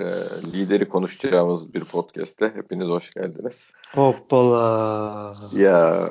e, lideri konuşacağımız bir podcast'te hepiniz hoş geldiniz. Hoppala. Ya.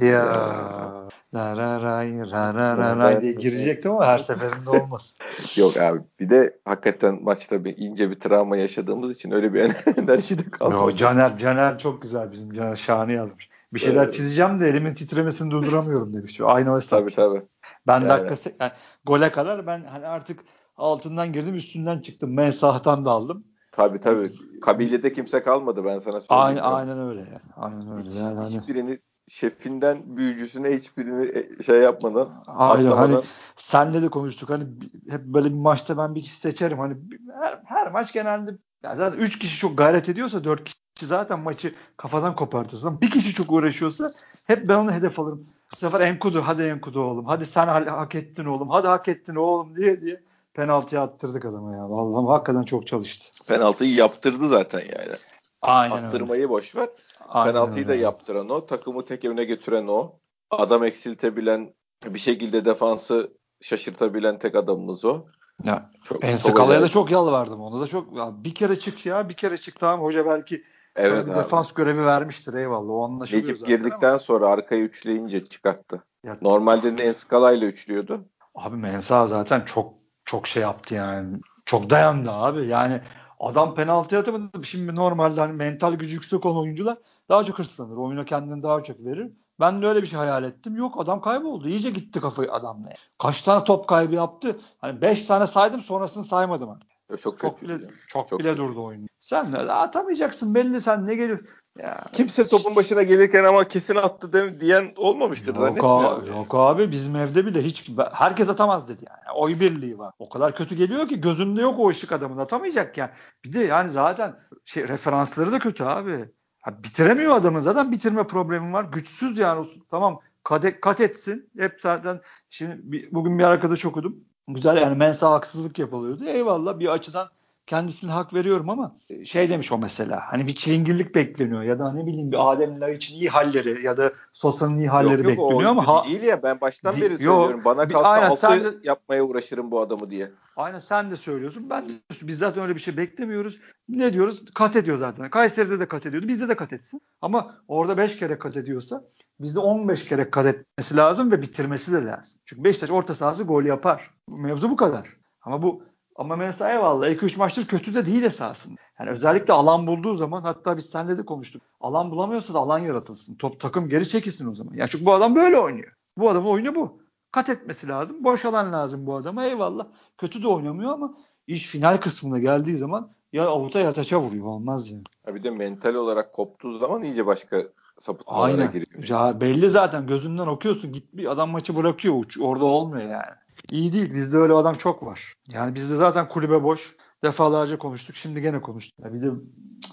Ya. ya. La ra ray ra ra ra ray diye girecektim ama her seferinde olmaz. Yok abi bir de hakikaten maçta bir ince bir travma yaşadığımız için öyle bir enerji de kalmadı. Yo, Caner, Caner çok güzel bizim Caner şahane yazmış. Bir şeyler evet. çizeceğim de elimin titremesini durduramıyorum demiş. Aynı o Tabii tabii. Ben yani. dakika yani, gole kadar ben hani artık altından girdim üstünden çıktım. Mensahtan da aldım. Tabii tabii. Kabilede kimse kalmadı ben sana söyleyeyim. Aynen, aynen öyle. Yani. Aynen öyle. Yani hani... Hiçbirini şefinden büyücüsüne hiçbirini e, şey yapmadan Aynen hani senle de konuştuk hani hep böyle bir maçta ben bir kişi seçerim hani her, her maç genelde yani zaten 3 kişi çok gayret ediyorsa 4 kişi zaten maçı kafadan kopartıyorsun. Bir kişi çok uğraşıyorsa hep ben onu hedef alırım. Bu sefer Enkudu hadi Enkudu oğlum. Hadi sen hak ettin oğlum. Hadi hak ettin oğlum diye diye penaltıya attırdık adama ya. Vallahi hakikaten çok çalıştı. Penaltıyı yaptırdı zaten yani. Aynen Attırmayı öyle. boş ver. Aynen Penaltıyı öyle. da yaptıran o. Takımı tek evine götüren o. Adam eksiltebilen bir şekilde defansı şaşırtabilen tek adamımız o. Ya, çok, Enskalay'a da çok yalvardım. Ona da çok ya bir kere çık ya bir kere çık tamam hoca belki Evet defans görevi vermiştir eyvallah. O anlaşılıyor Necip girdikten ama. sonra arkayı üçleyince çıkarttı. Ya, Normalde Enskala ile üçlüyordu. Abi Mensa zaten çok çok şey yaptı yani. Çok dayandı abi. Yani adam penaltı atamadı. Şimdi normalde hani mental gücü yüksek olan oyuncular daha çok hırslanır. Oyuna kendini daha çok verir. Ben de öyle bir şey hayal ettim. Yok adam kayboldu. İyice gitti kafayı adamla. Kaç tane top kaybı yaptı? Hani 5 tane saydım sonrasını saymadım artık. Çok, çok bile, çok, çok bile kötü. durdu oyun. Sen de atamayacaksın belli sen ne geliyor. Ya, Kimse topun başına gelirken ama kesin attı de, diyen olmamıştır yok abi, yok abi bizim evde bile hiç herkes atamaz dedi yani. Oy birliği var. O kadar kötü geliyor ki gözünde yok o ışık adamın atamayacak yani. Bir de yani zaten şey referansları da kötü abi. Ha, bitiremiyor adamın zaten bitirme problemi var. Güçsüz yani. Tamam kat, kat etsin. Hep zaten şimdi bir, bugün bir arkadaş okudum. Güzel yani mensa haksızlık yapılıyordu. Eyvallah bir açıdan kendisine hak veriyorum ama e, şey demiş o mesela hani bir çilingirlik bekleniyor ya da ne bileyim bir Ademler için iyi halleri ya da Sosa'nın iyi halleri yok, yok, bekleniyor ama ha, değil ya ben baştan beri yok, söylüyorum bana kalsa aynen, altı sen de, yapmaya uğraşırım bu adamı diye. Aynen sen de söylüyorsun ben de biz zaten öyle bir şey beklemiyoruz. Ne diyoruz? Kat ediyor zaten. Kayseri'de de kat ediyordu. Bizde de kat etsin. Ama orada 5 kere kat ediyorsa bizde 15 kere kat etmesi lazım ve bitirmesi de lazım. Çünkü Beşiktaş orta sahası gol yapar. Mevzu bu kadar. Ama bu ama mesela eyvallah 2-3 maçtır kötü de değil esasında. Yani özellikle alan bulduğu zaman hatta biz seninle de konuştuk. Alan bulamıyorsa da alan yaratılsın. Top takım geri çekilsin o zaman. Yani çünkü bu adam böyle oynuyor. Bu adamın oyunu bu. Kat etmesi lazım. Boş alan lazım bu adama eyvallah. Kötü de oynamıyor ama iş final kısmına geldiği zaman ya avuta ya taça vuruyor. Olmaz yani. Ya bir de mental olarak koptuğu zaman iyice başka sapıtmalara Aynen. giriyor. Ya belli zaten gözünden okuyorsun. Git bir adam maçı bırakıyor. Uç, orada olmuyor yani iyi değil. Bizde öyle adam çok var. Yani bizde zaten kulübe boş. Defalarca konuştuk. Şimdi gene konuştuk. Ya bir de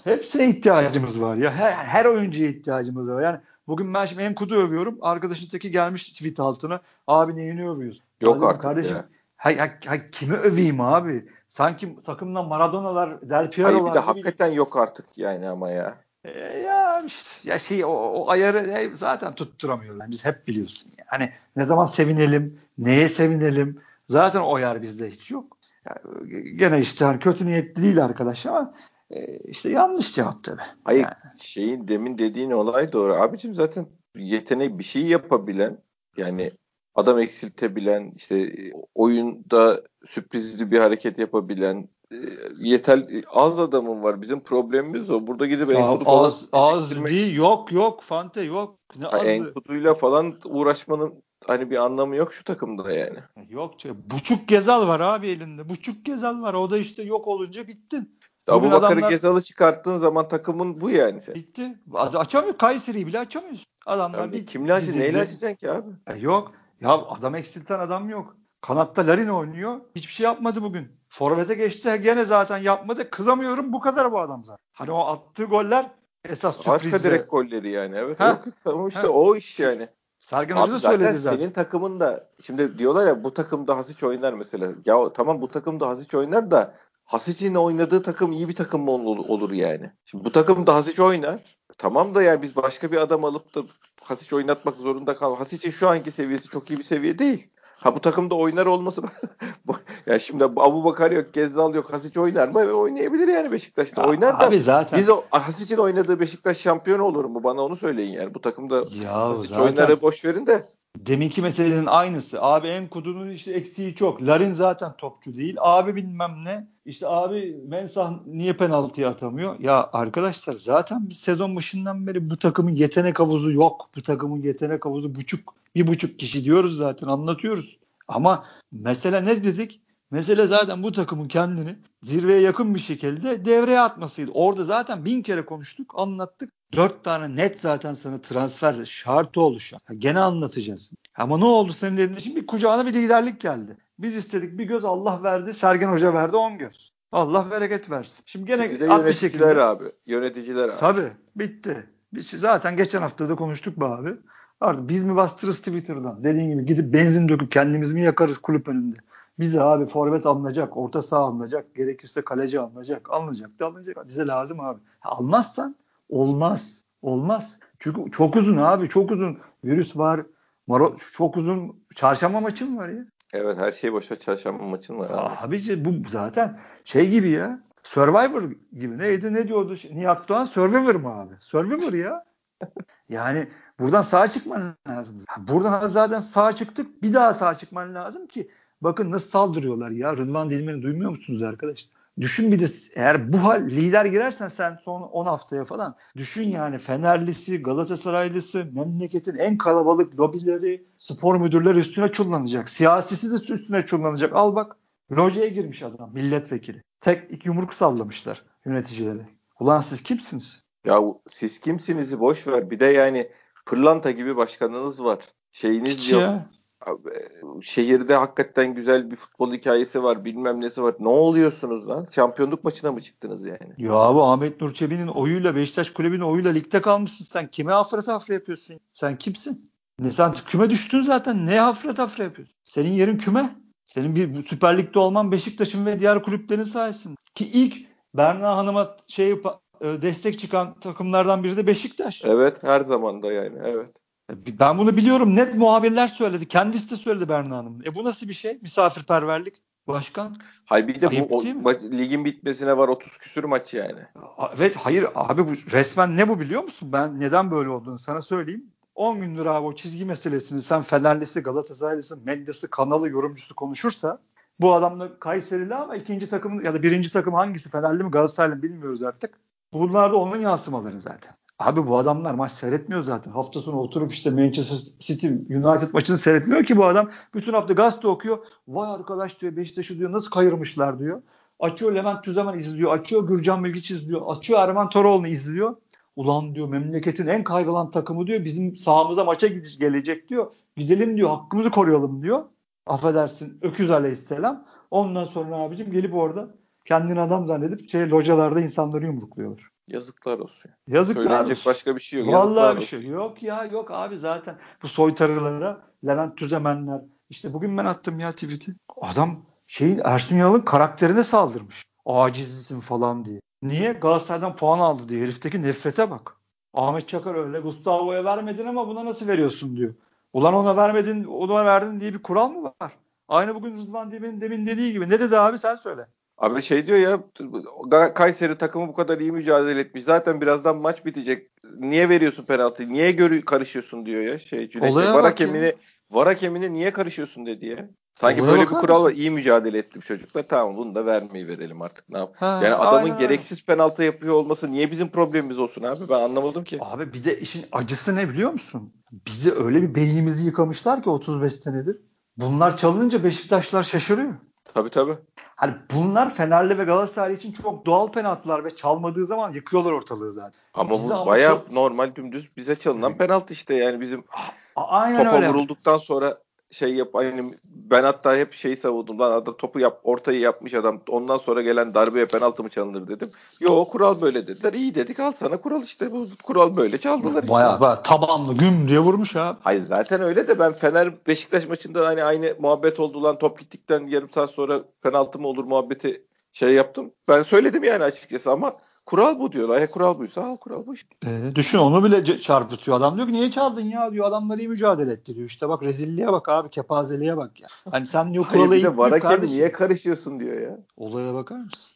hepsine ihtiyacımız var ya. Her, her oyuncuya ihtiyacımız var. Yani bugün ben şimdi Enkudu övüyorum. Arkadaşın teki gelmiş tweet altına. Abi neyini övüyorsun? Yok Dedim, artık kardeşim, ya. Hay, hay, hay, kimi öveyim abi? Sanki takımda Maradona'lar, Del Piero'lar. Hayır bir de hakikaten yok artık yani ama ya. E, ya işte ya şey o, o ayarı zaten tutturamıyorlar. Biz hep biliyorsun. Yani. Hani ne zaman sevinelim, neye sevinelim. Zaten o yer bizde hiç yok. Yani, gene işte hani kötü niyetli değil arkadaş ama e, işte yanlış cevap tabii. Hayır yani. şeyin demin dediğin olay doğru. Abicim zaten yetenek bir şey yapabilen yani adam eksiltebilen işte oyunda sürprizli bir hareket yapabilen e, yeter az adamın var. Bizim problemimiz o. Burada gidip Enkudu falan az, az değil yok yok Fante yok. Ne ha, Enkudu'yla falan uğraşmanın hani bir anlamı yok şu takımda yani. Yok. Buçuk Gezal var abi elinde. Buçuk Gezal var. O da işte yok olunca bittin. Abu Bakar'ı adamlar... Gezal'ı çıkarttığın zaman takımın bu yani. Sen. Bitti. Açamıyor. Kayseri'yi bile açamıyorsun. Adamlar yani bir kimle açacaksın? Neyle açacaksın ki abi? E, yok. Ya adam eksilten adam yok. Kanatta Larin oynuyor. Hiçbir şey yapmadı bugün. Forvet'e geçti. Gene zaten yapmadı. Kızamıyorum. Bu kadar bu adam zaten. Hani o attığı goller esas sürpriz. Arka direkt golleri yani. Evet. Ha? Yok, ama işte ha? o iş yani. Sergen Hoca da söyledi zaten. Senin takımın da şimdi diyorlar ya bu takımda Hasic oynar mesela. Ya tamam bu takımda Hasic oynar da Hasic'in oynadığı takım iyi bir takım mı olur yani? Şimdi bu takımda Hasic oynar. Tamam da yani biz başka bir adam alıp da Hasic oynatmak zorunda kal. Hasic'in şu anki seviyesi çok iyi bir seviye değil. Ha bu takımda oynar olması ya şimdi Abu Bakar yok, Gezzal yok, Hasic oynar mı? Oynayabilir yani Beşiktaş'ta. Ya, oynar da. Abi zaten. Biz o Hasic'in oynadığı Beşiktaş şampiyon olur mu? Bana onu söyleyin yani. Bu takımda ya Hasic zaten... oynarı boş verin de. Deminki meselenin aynısı. Abi en kudunun işte eksiği çok. Larin zaten topçu değil. Abi bilmem ne. İşte abi Mensah niye penaltıyı atamıyor? Ya arkadaşlar zaten biz sezon başından beri bu takımın yetenek havuzu yok. Bu takımın yetenek havuzu buçuk. Bir buçuk kişi diyoruz zaten anlatıyoruz. Ama mesele ne dedik? Mesele zaten bu takımın kendini zirveye yakın bir şekilde devreye atmasıydı. Orada zaten bin kere konuştuk, anlattık. Dört tane net zaten sana transfer şartı oluşan. Gene anlatacağız. Ama ne oldu senin dediğin için bir kucağına bir liderlik geldi. Biz istedik bir göz Allah verdi. Sergen Hoca verdi on göz. Allah bereket versin. Şimdi gene Şimdi de yöneticiler şekilde, abi. Yöneticiler abi. Tabii bitti. Biz zaten geçen hafta da konuştuk be abi. Artık biz mi bastırırız Twitter'dan? Dediğin gibi gidip benzin döküp kendimiz mi yakarız kulüp önünde? Bize abi forvet alınacak, orta saha alınacak, gerekirse kaleci alınacak. Alınacak da alınacak. Bize lazım abi. Almazsan olmaz. Olmaz. Çünkü çok uzun abi. Çok uzun. Virüs var. Maro çok uzun. Çarşamba maçın var ya. Evet her şey boşa çarşamba maçın var abi. Abici bu zaten şey gibi ya. Survivor gibi. Neydi ne diyordu? Nihat Doğan Survivor mı abi? Survivor ya. yani buradan sağ çıkman lazım. Buradan zaten sağ çıktık. Bir daha sağ çıkman lazım ki bakın nasıl saldırıyorlar ya. Rıdvan Dilmen'i duymuyor musunuz arkadaşlar? Düşün bir de eğer bu hal lider girersen sen son 10 haftaya falan düşün yani Fenerlisi, Galatasaraylısı, memleketin en kalabalık lobileri, spor müdürleri üstüne çullanacak. Siyasisi de üstüne çullanacak. Al bak lojeye girmiş adam milletvekili. Tek iki yumruk sallamışlar yöneticileri. Ulan siz kimsiniz? Ya siz kimsinizi boş ver. Bir de yani pırlanta gibi başkanınız var. Şeyiniz Hiç yok. Ya şehirde hakikaten güzel bir futbol hikayesi var bilmem nesi var. Ne oluyorsunuz lan? Şampiyonluk maçına mı çıktınız yani? Ya abi Ahmet Nur Çebi'nin oyuyla Beşiktaş kulübünün oyuyla ligde kalmışsın sen. Kime afra tafra yapıyorsun? Sen kimsin? Ne sen küme düştün zaten. Ne afra tafra yapıyorsun? Senin yerin küme. Senin bir Süper Lig'de olman Beşiktaş'ın ve diğer kulüplerin sayesinde. Ki ilk Berna Hanım'a şey e, destek çıkan takımlardan biri de Beşiktaş. Evet her zaman da yani evet. Ben bunu biliyorum. Net muhabirler söyledi. Kendisi de söyledi Berna Hanım. E bu nasıl bir şey? Misafirperverlik. Başkan. Hayır bir de Ayıp bu o, ligin bitmesine var 30 küsür maç yani. Evet hayır abi bu resmen ne bu biliyor musun? Ben neden böyle olduğunu sana söyleyeyim. 10 gündür abi o çizgi meselesini sen Fenerlisi, Galatasaraylısı, Menders'i, kanalı yorumcusu konuşursa bu adam da Kayserili ama ikinci takımın ya da birinci takım hangisi Fenerli mi Galatasaraylı mı bilmiyoruz artık. Bunlar da onun yansımaları zaten. Abi bu adamlar maç seyretmiyor zaten. Hafta sonu oturup işte Manchester City United maçını seyretmiyor ki bu adam. Bütün hafta gazete okuyor. Vay arkadaş diyor Beşiktaş'ı diyor nasıl kayırmışlar diyor. Açıyor Levent Tüzemen izliyor. Açıyor Gürcan Bilgiç izliyor. Açıyor Erman Toroğlu'nu izliyor. Ulan diyor memleketin en kaygılan takımı diyor. Bizim sahamıza maça gelecek diyor. Gidelim diyor hakkımızı koruyalım diyor. Affedersin Öküz Aleyhisselam. Ondan sonra abicim gelip orada kendini adam zannedip şey localarda insanları yumrukluyorlar. Yazıklar olsun. Yazıklar Söylenecek olsun. başka bir şey yok. Vallahi Yazıklar bir şey yok ya yok abi zaten bu soytarılara Levent Tüzemenler işte bugün ben attım ya tweet'i. Adam şeyin Ersun Yanal'ın karakterine saldırmış. Acizsin falan diye. Niye? Galatasaray'dan puan aldı diye. Herifteki nefrete bak. Ahmet Çakar öyle. Gustavo'ya vermedin ama buna nasıl veriyorsun diyor. Ulan ona vermedin, ona verdin diye bir kural mı var? Aynı bugün Rıdvan demin, demin dediği gibi. Ne dedi abi sen söyle. Abi şey diyor ya Kayseri takımı bu kadar iyi mücadele etmiş. Zaten birazdan maç bitecek. Niye veriyorsun penaltıyı? Niye görü karışıyorsun diyor ya. Şey Cüneyt. Var hakemini, var hakemine niye karışıyorsun dedi ya. Sanki Olaya böyle bir kural var. İyi mücadele etti bu çocuklar. Tamam bunu da vermeyi verelim artık. Ne yap? Ha, yani adamın aynen. gereksiz penaltı yapıyor olması niye bizim problemimiz olsun abi? Ben anlamadım ki. Abi bir de işin acısı ne biliyor musun? Bizi öyle bir beynimizi yıkamışlar ki 35 senedir. Bunlar çalınınca Beşiktaşlar şaşırıyor. Tabii tabii. Hani bunlar Fenerli ve Galatasaray için çok doğal penaltılar ve çalmadığı zaman yıkıyorlar ortalığı zaten. Ama Bize bu bayağı çok... normal dümdüz bize çalınan penaltı işte yani bizim A- Aynen topa öyle. vurulduktan sonra şey yap aynı ben hatta hep şeyi savundum lan adam topu yap ortayı yapmış adam ondan sonra gelen darbeye penaltı mı çalınır dedim. Yo kural böyle dediler. İyi dedik al sana kural işte bu kural böyle çaldılar. Bayağı, işte. bayağı tabanlı güm diye vurmuş ha. Hayır zaten öyle de ben Fener Beşiktaş maçında hani aynı muhabbet oldu lan top gittikten yarım saat sonra penaltı mı olur muhabbeti şey yaptım. Ben söyledim yani açıkçası ama Kural bu diyorlar. E kural buysa al kural bu işte. E, düşün onu bile çarpıtıyor. Adam diyor ki niye çaldın ya diyor. Adamları iyi mücadele ettiriyor. İşte bak rezilliğe bak abi kepazeliğe bak ya. Hani sen diyor kuralı iyi var kardeşim. niye karışıyorsun diyor ya. Olaya bakar mısın?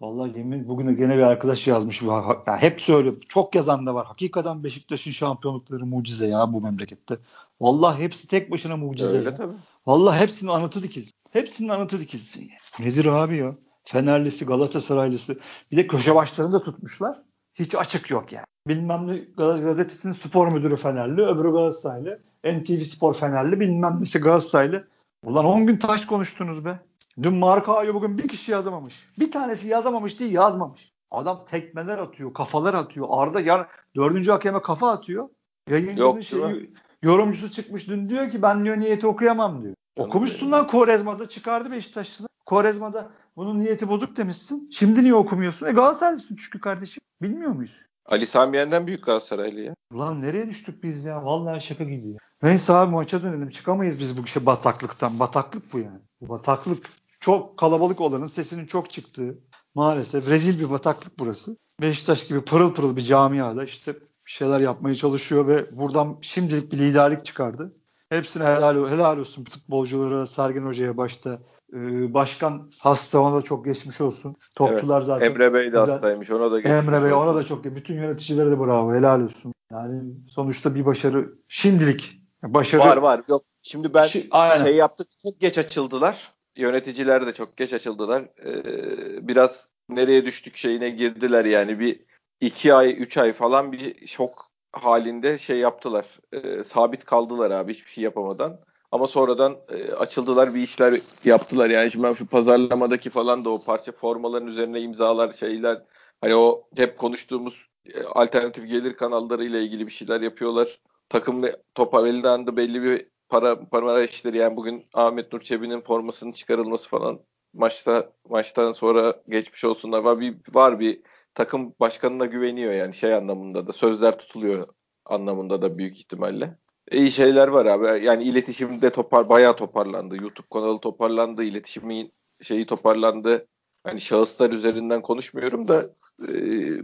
Vallahi yemin bugün gene bir arkadaş yazmış. Ya hep söylüyor. Çok yazan da var. Hakikaten Beşiktaş'ın şampiyonlukları mucize ya bu memlekette. Vallahi hepsi tek başına mucize. Öyle ya. tabii. Vallahi hepsinin anıtı dikilsin. Hepsinin anıtı dikilsin ya. Nedir abi ya? Fenerlisi, Galatasaraylısı. Bir de köşe başlarını da tutmuşlar. Hiç açık yok yani. Bilmem ne gazetesinin spor müdürü Fenerli, öbürü Galatasaraylı. NTV Spor Fenerli, bilmem nesi Galatasaraylı. Ulan 10 gün taş konuştunuz be. Dün Markao'yu bugün bir kişi yazamamış. Bir tanesi yazamamış değil yazmamış. Adam tekmeler atıyor, kafalar atıyor. Arda yar dördüncü hakeme kafa atıyor. Yayıncının şeyi, yorumcusu çıkmış dün diyor ki ben diyor niyeti okuyamam diyor. Okumuşsun lan Korezma'da çıkardı Beşiktaş'ını. Korezma'da bunun niyeti bozuk demişsin. Şimdi niye okumuyorsun? E Galatasaraylısın çünkü kardeşim. Bilmiyor muyuz? Ali Samiyen'den büyük Galatasaraylı ya. Ulan nereye düştük biz ya? Vallahi şaka gibi ya. Neyse abi maça dönelim. Çıkamayız biz bu işe bataklıktan. Bataklık bu yani. Bu bataklık. Çok kalabalık olanın sesinin çok çıktığı. Maalesef rezil bir bataklık burası. Beşiktaş gibi pırıl pırıl bir camiada işte bir şeyler yapmaya çalışıyor ve buradan şimdilik bir liderlik çıkardı. Hepsine helal, helal olsun futbolculara, Sergen Hoca'ya başta. Ee, başkan hasta ona da çok geçmiş olsun. Topçular evet, zaten. Emre Bey de hastaymış ona da geçmiş Emre Bey olsun. ona da çok Bütün yöneticilere de bravo helal olsun. Yani sonuçta bir başarı şimdilik başarı. Var var yok. Şimdi ben Şi, şey yaptık çok geç açıldılar. Yöneticiler de çok geç açıldılar. Ee, biraz nereye düştük şeyine girdiler yani bir iki ay üç ay falan bir şok halinde şey yaptılar. E, sabit kaldılar abi hiçbir şey yapamadan. Ama sonradan e, açıldılar bir işler yaptılar. Yani şimdi ben şu pazarlamadaki falan da o parça formaların üzerine imzalar şeyler hani o hep konuştuğumuz e, alternatif gelir kanalları ile ilgili bir şeyler yapıyorlar. Takım topa elinden de belli bir para para işleri yani bugün Ahmet Nur Çebi'nin formasının çıkarılması falan maçta maçtan sonra geçmiş olsunlar var bir var bir takım başkanına güveniyor yani şey anlamında da sözler tutuluyor anlamında da büyük ihtimalle. İyi şeyler var abi. Yani iletişimde topar bayağı toparlandı. YouTube kanalı toparlandı, iletişimin şeyi toparlandı. Hani şahıslar üzerinden konuşmuyorum da e,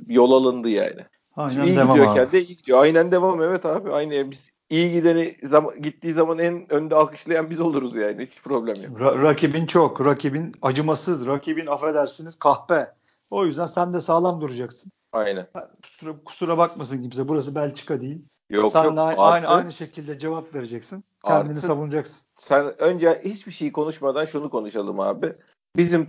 yol alındı yani. Aynen Şimdi iyi devam gidiyorken abi. de iyi gidiyor. Aynen devam evet abi. Aynı biz iyi gideni zaman, gittiği zaman en önde alkışlayan biz oluruz yani. Hiç problem yok. Ra- rakibin çok. Rakibin acımasız. Rakibin affedersiniz kahpe. O yüzden sen de sağlam duracaksın. Aynen. Kusura, kusura bakmasın kimse. Burası Belçika değil. Yok sen yok. De aynı, aynı, aynı şekilde cevap vereceksin. Kendini artı, savunacaksın. Sen önce hiçbir şey konuşmadan şunu konuşalım abi. Bizim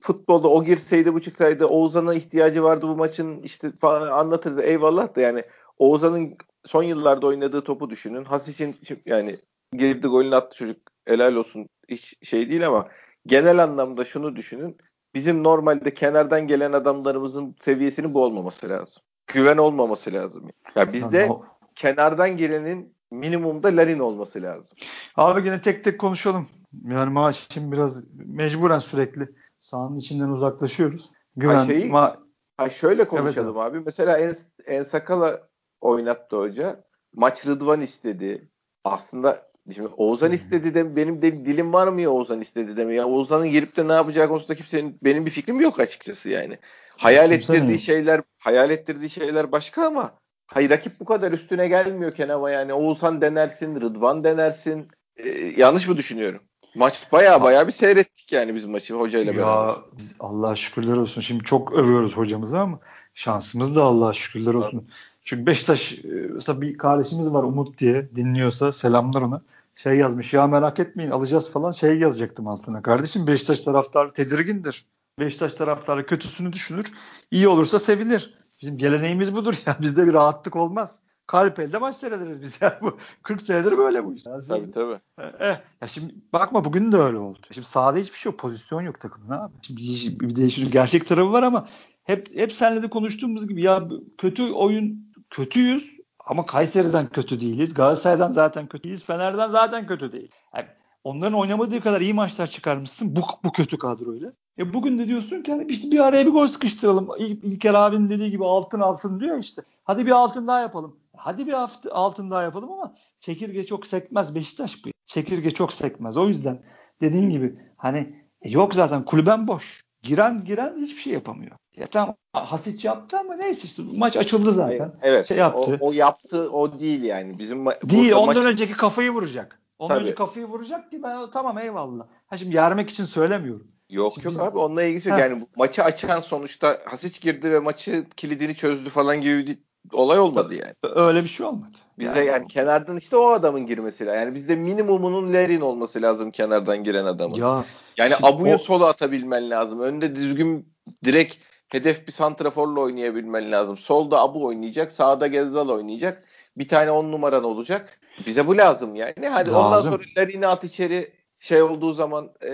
futbolda o girseydi bu çıksaydı Oğuzhan'a ihtiyacı vardı bu maçın işte falan anlatırız. Eyvallah da yani Oğuzhan'ın son yıllarda oynadığı topu düşünün. Hasic'in yani girdi golünü attı çocuk helal olsun hiç şey değil ama genel anlamda şunu düşünün. Bizim normalde kenardan gelen adamlarımızın seviyesinin bu olmaması lazım. Güven olmaması lazım. Ya bizde o... kenardan girenin minimumda Larin olması lazım. Abi yine tek tek konuşalım. Yani maaş için biraz mecburen sürekli sahanın içinden uzaklaşıyoruz. Güven ha şeyi, ma- ha şöyle konuşalım evet, abi. Mesela en, en Sakala oynattı hoca. Maç Rıdvan istedi. Aslında Şimdi Oğuzhan istedi de benim de dilim var mı ya Oğuzhan istedi deme. Ya Oğuzhan'ın girip de ne yapacağı konusunda kimsenin benim bir fikrim yok açıkçası yani. Hayal Kimse ettirdiği mi? şeyler hayal ettirdiği şeyler başka ama hayır rakip bu kadar üstüne gelmiyor Kenava yani. Oğuzhan denersin, Rıdvan denersin. Ee, yanlış mı düşünüyorum? Maç baya baya bir seyrettik yani bizim maçı hocayla ya, beraber. Allah şükürler olsun. Şimdi çok övüyoruz hocamızı ama şansımız da Allah şükürler olsun. Çünkü Beşiktaş e, mesela bir kardeşimiz var Umut diye dinliyorsa selamlar ona şey yazmış ya merak etmeyin alacağız falan şey yazacaktım altına. Kardeşim Beşiktaş taraftarı tedirgindir. Beşiktaş taraftarı kötüsünü düşünür. İyi olursa sevinir. Bizim geleneğimiz budur ya. Bizde bir rahatlık olmaz. Kalp elde maç seyrederiz biz ya. Bu 40 senedir böyle bu iş. Yani tabii tabii. Eh, ya şimdi bakma bugün de öyle oldu. Şimdi sahada hiçbir şey yok. Pozisyon yok takımın abi. Şimdi bir de şunun gerçek tarafı var ama hep hep seninle de konuştuğumuz gibi ya kötü oyun kötüyüz ama Kayseri'den kötü değiliz. Galatasaray'dan zaten kötü değiliz. Fener'den zaten kötü değil. Yani onların oynamadığı kadar iyi maçlar çıkarmışsın bu, bu kötü kadroyla. E bugün de diyorsun ki hani işte bir araya bir gol sıkıştıralım. İl, İlker abinin dediği gibi altın altın diyor işte. Hadi bir altın daha yapalım. Hadi bir altın daha yapalım ama çekirge çok sekmez Beşiktaş bu. Çekirge çok sekmez. O yüzden dediğin gibi hani e yok zaten kulüben boş. Giren giren hiçbir şey yapamıyor. Ya tamam Hasic yaptı ama neyse işte maç açıldı zaten. Evet. Şey yaptı. O, o yaptı o değil yani. Bizim değil ondan maç... önceki kafayı vuracak. Ondan Tabii. önce kafayı vuracak ki ben tamam eyvallah. Ha şimdi yermek için söylemiyorum. Yok Şimdi yok biz- abi onunla ilgisi yok. Yani maçı açan sonuçta Hasic girdi ve maçı kilidini çözdü falan gibi bir olay olmadı yani. Öyle bir şey olmadı. Bize yani, kenardan işte o adamın girmesi lazım. Yani bizde minimumunun Lerin olması lazım kenardan giren adamın. ya yani Abu'yu o- sola atabilmen lazım. Önde düzgün direkt hedef bir santraforla oynayabilmen lazım. Solda Abu oynayacak, sağda Gezzal oynayacak. Bir tane on numaran olacak. Bize bu lazım yani. Hadi ondan Lazım. sonra Lerin'i at içeri şey olduğu zaman e,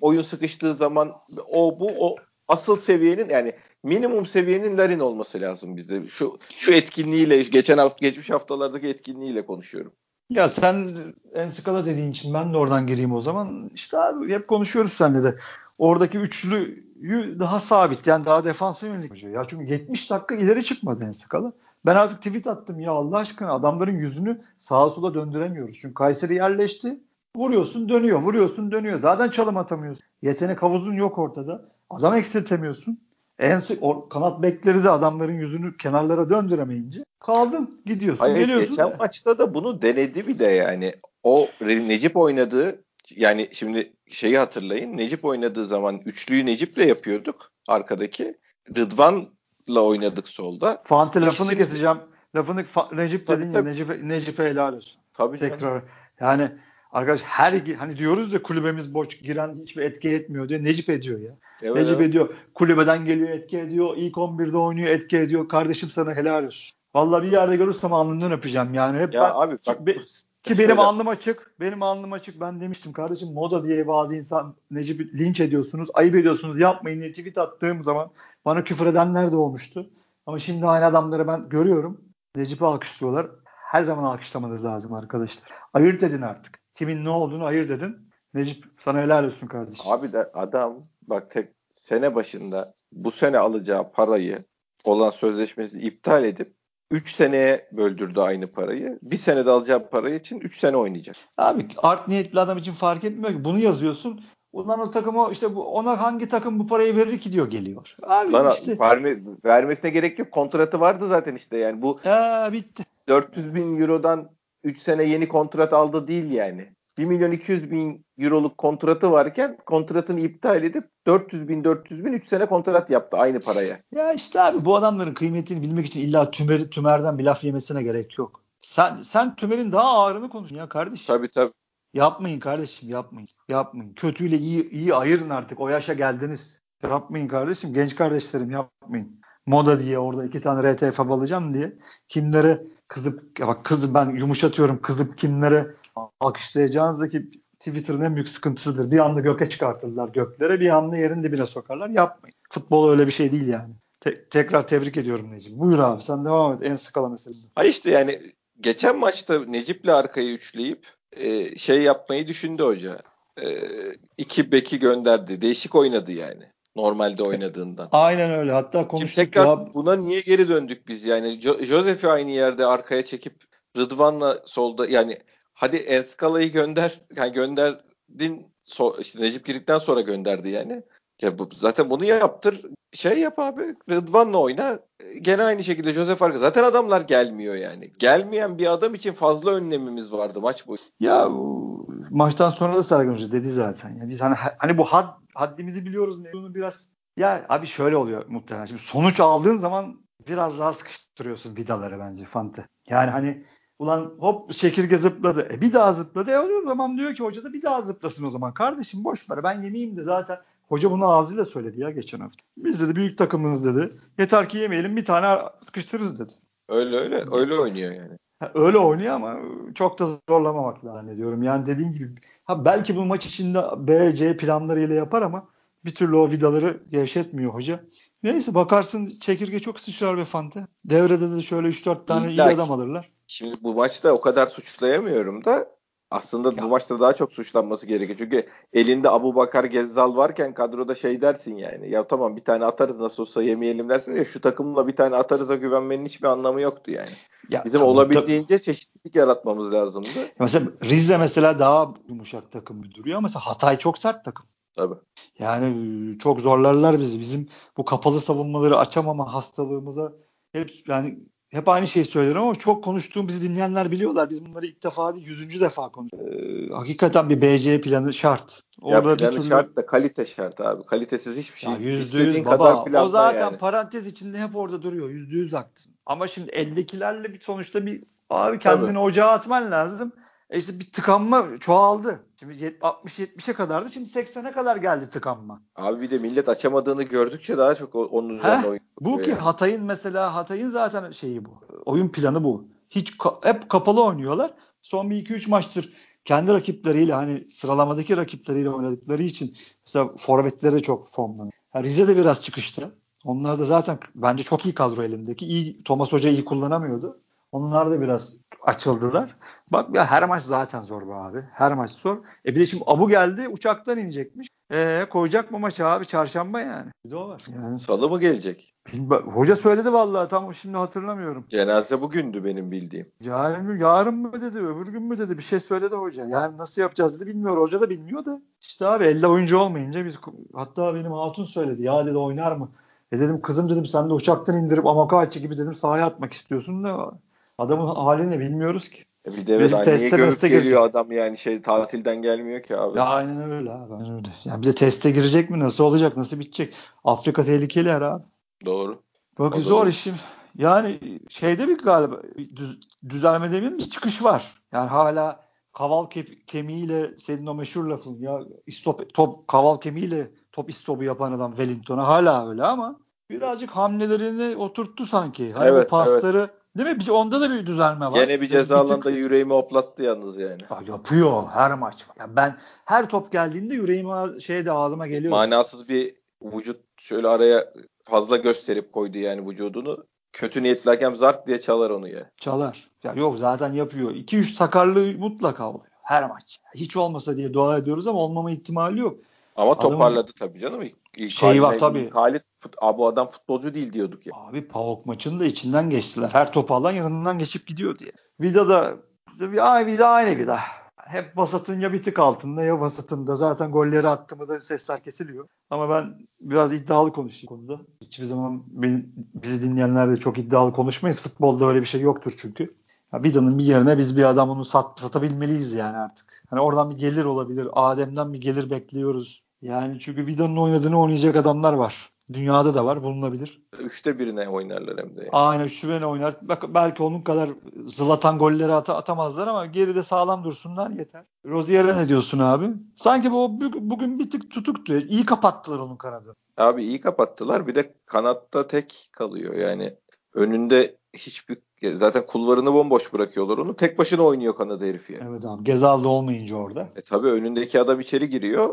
oyun sıkıştığı zaman o bu o asıl seviyenin yani minimum seviyenin Larin olması lazım bizde. Şu şu etkinliğiyle geçen hafta geçmiş haftalardaki etkinliğiyle konuşuyorum. Ya sen en skala dediğin için ben de oradan gireyim o zaman. İşte abi hep konuşuyoruz seninle de. Oradaki üçlüyü daha sabit yani daha defansa yönelik. Ya çünkü 70 dakika ileri çıkmadı en skala. Ben artık tweet attım ya Allah aşkına adamların yüzünü sağa sola döndüremiyoruz. Çünkü Kayseri yerleşti. Vuruyorsun dönüyor, vuruyorsun dönüyor. Zaten çalım atamıyorsun. Yetenek havuzun yok ortada. Adam eksiltemiyorsun. En sık o kanat bekleri de adamların yüzünü kenarlara döndüremeyince kaldın gidiyorsun Hayır geliyorsun. geçen maçta da bunu denedi bir de yani. O Necip oynadığı yani şimdi şeyi hatırlayın. Necip oynadığı zaman üçlüyü Necip'le yapıyorduk arkadaki. Rıdvan'la oynadık solda. Fante lafını keseceğim. Lafını fa- Necip Tabii, dedin ya tabii. Necip Necip'e helal olsun. Tabii canım. Tekrar yani arkadaş her hani diyoruz ya kulübemiz boş giren hiçbir etki etmiyor diye Necip ediyor ya. Evet, Necip evet. ediyor. Kulübeden geliyor etki ediyor. İlk 11'de oynuyor etki ediyor. Kardeşim sana helal olsun. Vallahi bir yerde görürsem alnından öpeceğim yani. Hep Ya ben, abi bak Be- ki şöyle- benim alnım açık. Benim alnım açık. Ben demiştim kardeşim moda diye bazı insan Necip'i linç ediyorsunuz. Ayıp ediyorsunuz. Yapmayın diye tweet attığım zaman bana küfür edenler de olmuştu. Ama şimdi aynı adamları ben görüyorum. Necip'i alkışlıyorlar. Her zaman alkışlamanız lazım arkadaşlar. Ayırt edin artık. Kimin ne olduğunu ayırt edin. Necip sana helal olsun kardeşim. Abi de adam bak tek sene başında bu sene alacağı parayı olan sözleşmesini iptal edip 3 seneye böldürdü aynı parayı. Bir senede alacağı parayı için 3 sene oynayacak. Abi art niyetli adam için fark etmiyor ki. Bunu yazıyorsun. Ulan o takıma işte bu, ona hangi takım bu parayı verir ki diyor geliyor. Abi Lan işte verme- vermesine gerek yok. Kontratı vardı zaten işte yani. Bu ya bitti. 400 bin eurodan 3 sene yeni kontrat aldı değil yani. 1 milyon 200 bin euroluk kontratı varken kontratını iptal edip 400 bin 400 bin 3 sene kontrat yaptı aynı paraya. Ya işte abi bu adamların kıymetini bilmek için illa tümeri, tümerden bir laf yemesine gerek yok. Sen sen tümerin daha ağırını konuş ya kardeşim. Tabii tabii. Yapmayın kardeşim yapmayın. Yapmayın. Kötüyle iyi iyi ayırın artık. O yaşa geldiniz. Yapmayın kardeşim. Genç kardeşlerim yapmayın. Moda diye orada iki tane RTF alacağım diye kimlere kızıp ya bak kızım ben yumuşatıyorum kızıp kimlere alkışlayacağınızdaki Twitter'ın en büyük sıkıntısıdır. Bir anda göke çıkartırlar göklere bir anda yerin dibine sokarlar. Yapmayın. Futbol öyle bir şey değil yani. Te- tekrar tebrik ediyorum Necip. Buyur abi sen devam et. En skala meselesi. Ha işte yani geçen maçta Necip'le arkayı üçleyip e, şey yapmayı düşündü hoca. E, iki beki gönderdi. Değişik oynadı yani. Normalde oynadığından. Aynen öyle. Hatta Şimdi konuştuk tekrar ya. buna niye geri döndük biz yani? Jo- Josef'i aynı yerde arkaya çekip Rıdvan'la solda yani hadi Enskala'yı gönder. Yani gönderdin so- işte Necip girdikten sonra gönderdi yani. Ya bu, zaten bunu yaptır. Şey yap abi. Rıdvan'la oyna. Gene aynı şekilde Josef arka. Zaten adamlar gelmiyor yani. Gelmeyen bir adam için fazla önlemimiz vardı maç boyu. Ya bu maçtan sonra da Hoca dedi zaten. Ya biz hani hani bu had, haddimizi biliyoruz olduğunu biraz ya abi şöyle oluyor muhtemelen. Şimdi sonuç aldığın zaman biraz daha sıkıştırıyorsun vidaları bence Fante. Yani hani ulan hop çekirge zıpladı. E bir daha zıpladı. E o zaman diyor ki hoca da bir daha zıplasın o zaman. Kardeşim boş ver ben yemeyeyim de zaten hoca bunu ağzıyla söyledi ya geçen hafta. Biz dedi büyük takımınız dedi. Yeter ki yemeyelim bir tane sıkıştırırız dedi. Öyle öyle öyle oynuyor yani. Ha, Öyle oynuyor ama çok da zorlamamak zannediyorum. Yani dediğin gibi ha belki bu maç içinde B, C planlarıyla yapar ama bir türlü o vidaları gevşetmiyor hoca. Neyse bakarsın çekirge çok sıçrar be Fante. Devrede de şöyle 3-4 tane iyi İlla ki. adam alırlar. Şimdi bu maçta o kadar suçlayamıyorum da aslında Ya. bu maçta daha çok suçlanması gerekiyor. Çünkü elinde Abu Bakar Gezzal varken kadroda şey dersin yani. Ya tamam bir tane atarız nasıl olsa yemeyelim dersin ya şu takımla bir tane atarıza güvenmenin hiçbir anlamı yoktu yani. Ya, Bizim tamam, olabildiğince çeşitlilik yaratmamız lazımdı. tabii. Mesela Rize mesela daha yumuşak takım duruyor ama mesela Hatay çok sert takım. Tabii. Yani çok zorlarlar bizi. Bizim bu kapalı savunmaları açamama hastalığımıza hep yani hep aynı şeyi söylerim ama çok konuştuğum bizi dinleyenler biliyorlar. Biz bunları ilk defa değil yüzüncü defa konuşuyoruz. Ee, hakikaten bir BC planı şart. Orada ya planı türlü... şart da kalite şart abi. Kalitesiz hiçbir şey. Yüzde yüz baba. o zaten yani. parantez içinde hep orada duruyor. Yüzde yüz haklısın. Ama şimdi eldekilerle bir sonuçta bir abi kendini Tabii. ocağa atman lazım. E işte bir tıkanma çoğaldı. Şimdi 60-70'e kadardı. Şimdi 80'e kadar geldi tıkanma. Abi bir de millet açamadığını gördükçe daha çok onun üzerine oyun. Bu ki yani. Hatay'ın mesela Hatay'ın zaten şeyi bu. Oyun planı bu. Hiç hep kapalı oynuyorlar. Son bir 2-3 maçtır kendi rakipleriyle hani sıralamadaki rakipleriyle oynadıkları için mesela forvetleri çok formlanıyor. Yani Rize de biraz çıkıştı. Onlar da zaten bence çok iyi kadro elindeki. İyi, Thomas Hoca iyi kullanamıyordu. Onlar da biraz açıldılar. Bak ya her maç zaten zor be abi. Her maç zor. E bir de şimdi Abu geldi uçaktan inecekmiş. E koyacak mı maçı abi çarşamba yani. Bir de o var. Yani. Salı mı gelecek? Hoca söyledi vallahi tam şimdi hatırlamıyorum. Cenaze bugündü benim bildiğim. Yarın, yarın mı dedi öbür gün mü dedi bir şey söyledi hoca. Yani nasıl yapacağız dedi bilmiyor. Hoca da bilmiyor da. İşte abi elde oyuncu olmayınca biz hatta benim hatun söyledi. Ya dedi oynar mı? E dedim kızım dedim sen de uçaktan indirip Amakaçı gibi dedim sahaya atmak istiyorsun da Adamın halini bilmiyoruz ki. E bir de evet hani niye görüp geliyor girecek. adam yani şey tatilden gelmiyor ki abi. Ya aynen öyle abi. Aynen öyle. Yani bize teste girecek mi? Nasıl olacak? Nasıl bitecek? Afrika tehlikeli her abi. Doğru. Bak o zor işim. Yani şeyde bir galiba düz, düzelme demeyeyim bir çıkış var. Yani hala kaval ke- kemiğiyle senin o meşhur lafın ya istop, top kaval kemiğiyle top istopu yapan adam Wellington'a hala öyle ama birazcık hamlelerini oturttu sanki. Hani evet, pasları evet Değil mi? Onda da bir düzelme var. Gene bir ceza bir alanında tık... yüreğimi hoplattı yalnız yani. Ya yapıyor her maç. Ya ben her top geldiğinde yüreğime şey de ağzıma geliyor. Manasız bir vücut şöyle araya fazla gösterip koydu yani vücudunu. Kötü niyetli hakem zart diye çalar onu ya. Çalar. Ya yok zaten yapıyor. 2-3 sakarlığı mutlaka oluyor. Her maç. Hiç olmasa diye dua ediyoruz ama olmama ihtimali yok. Ama Adamın... toparladı tabii canım. İlk şey var tabii. Halit fut, bu adam futbolcu değil diyorduk ya. Abi PAOK maçının da içinden geçtiler. Her topu alan yanından geçip gidiyor diye. Vida da ay Vida aynı Vida. Hep vasatın ya bir tık altında ya vasatında. Zaten golleri attı mı da sesler kesiliyor. Ama ben biraz iddialı konuşayım konuda. Hiçbir zaman bizi dinleyenler de çok iddialı konuşmayız. Futbolda öyle bir şey yoktur çünkü. Ya Vida'nın bir yerine biz bir adam onu sat, satabilmeliyiz yani artık. Hani oradan bir gelir olabilir. Adem'den bir gelir bekliyoruz. Yani çünkü Vida'nın oynadığını oynayacak adamlar var. Dünyada da var bulunabilir. Üçte birine oynarlar hem de. Yani. Aynen üçte birine oynar. Bak, belki onun kadar zılatan golleri at- atamazlar ama geride sağlam dursunlar yeter. Rozier'e ne diyorsun abi? Sanki bu bugün bir tık tutuktu. İyi kapattılar onun kanadı. Abi iyi kapattılar. Bir de kanatta tek kalıyor. Yani önünde hiçbir zaten kulvarını bomboş bırakıyorlar onu. Tek başına oynuyor Kanada herifi yani. Evet abi. Gezal'da olmayınca orada. E tabi önündeki adam içeri giriyor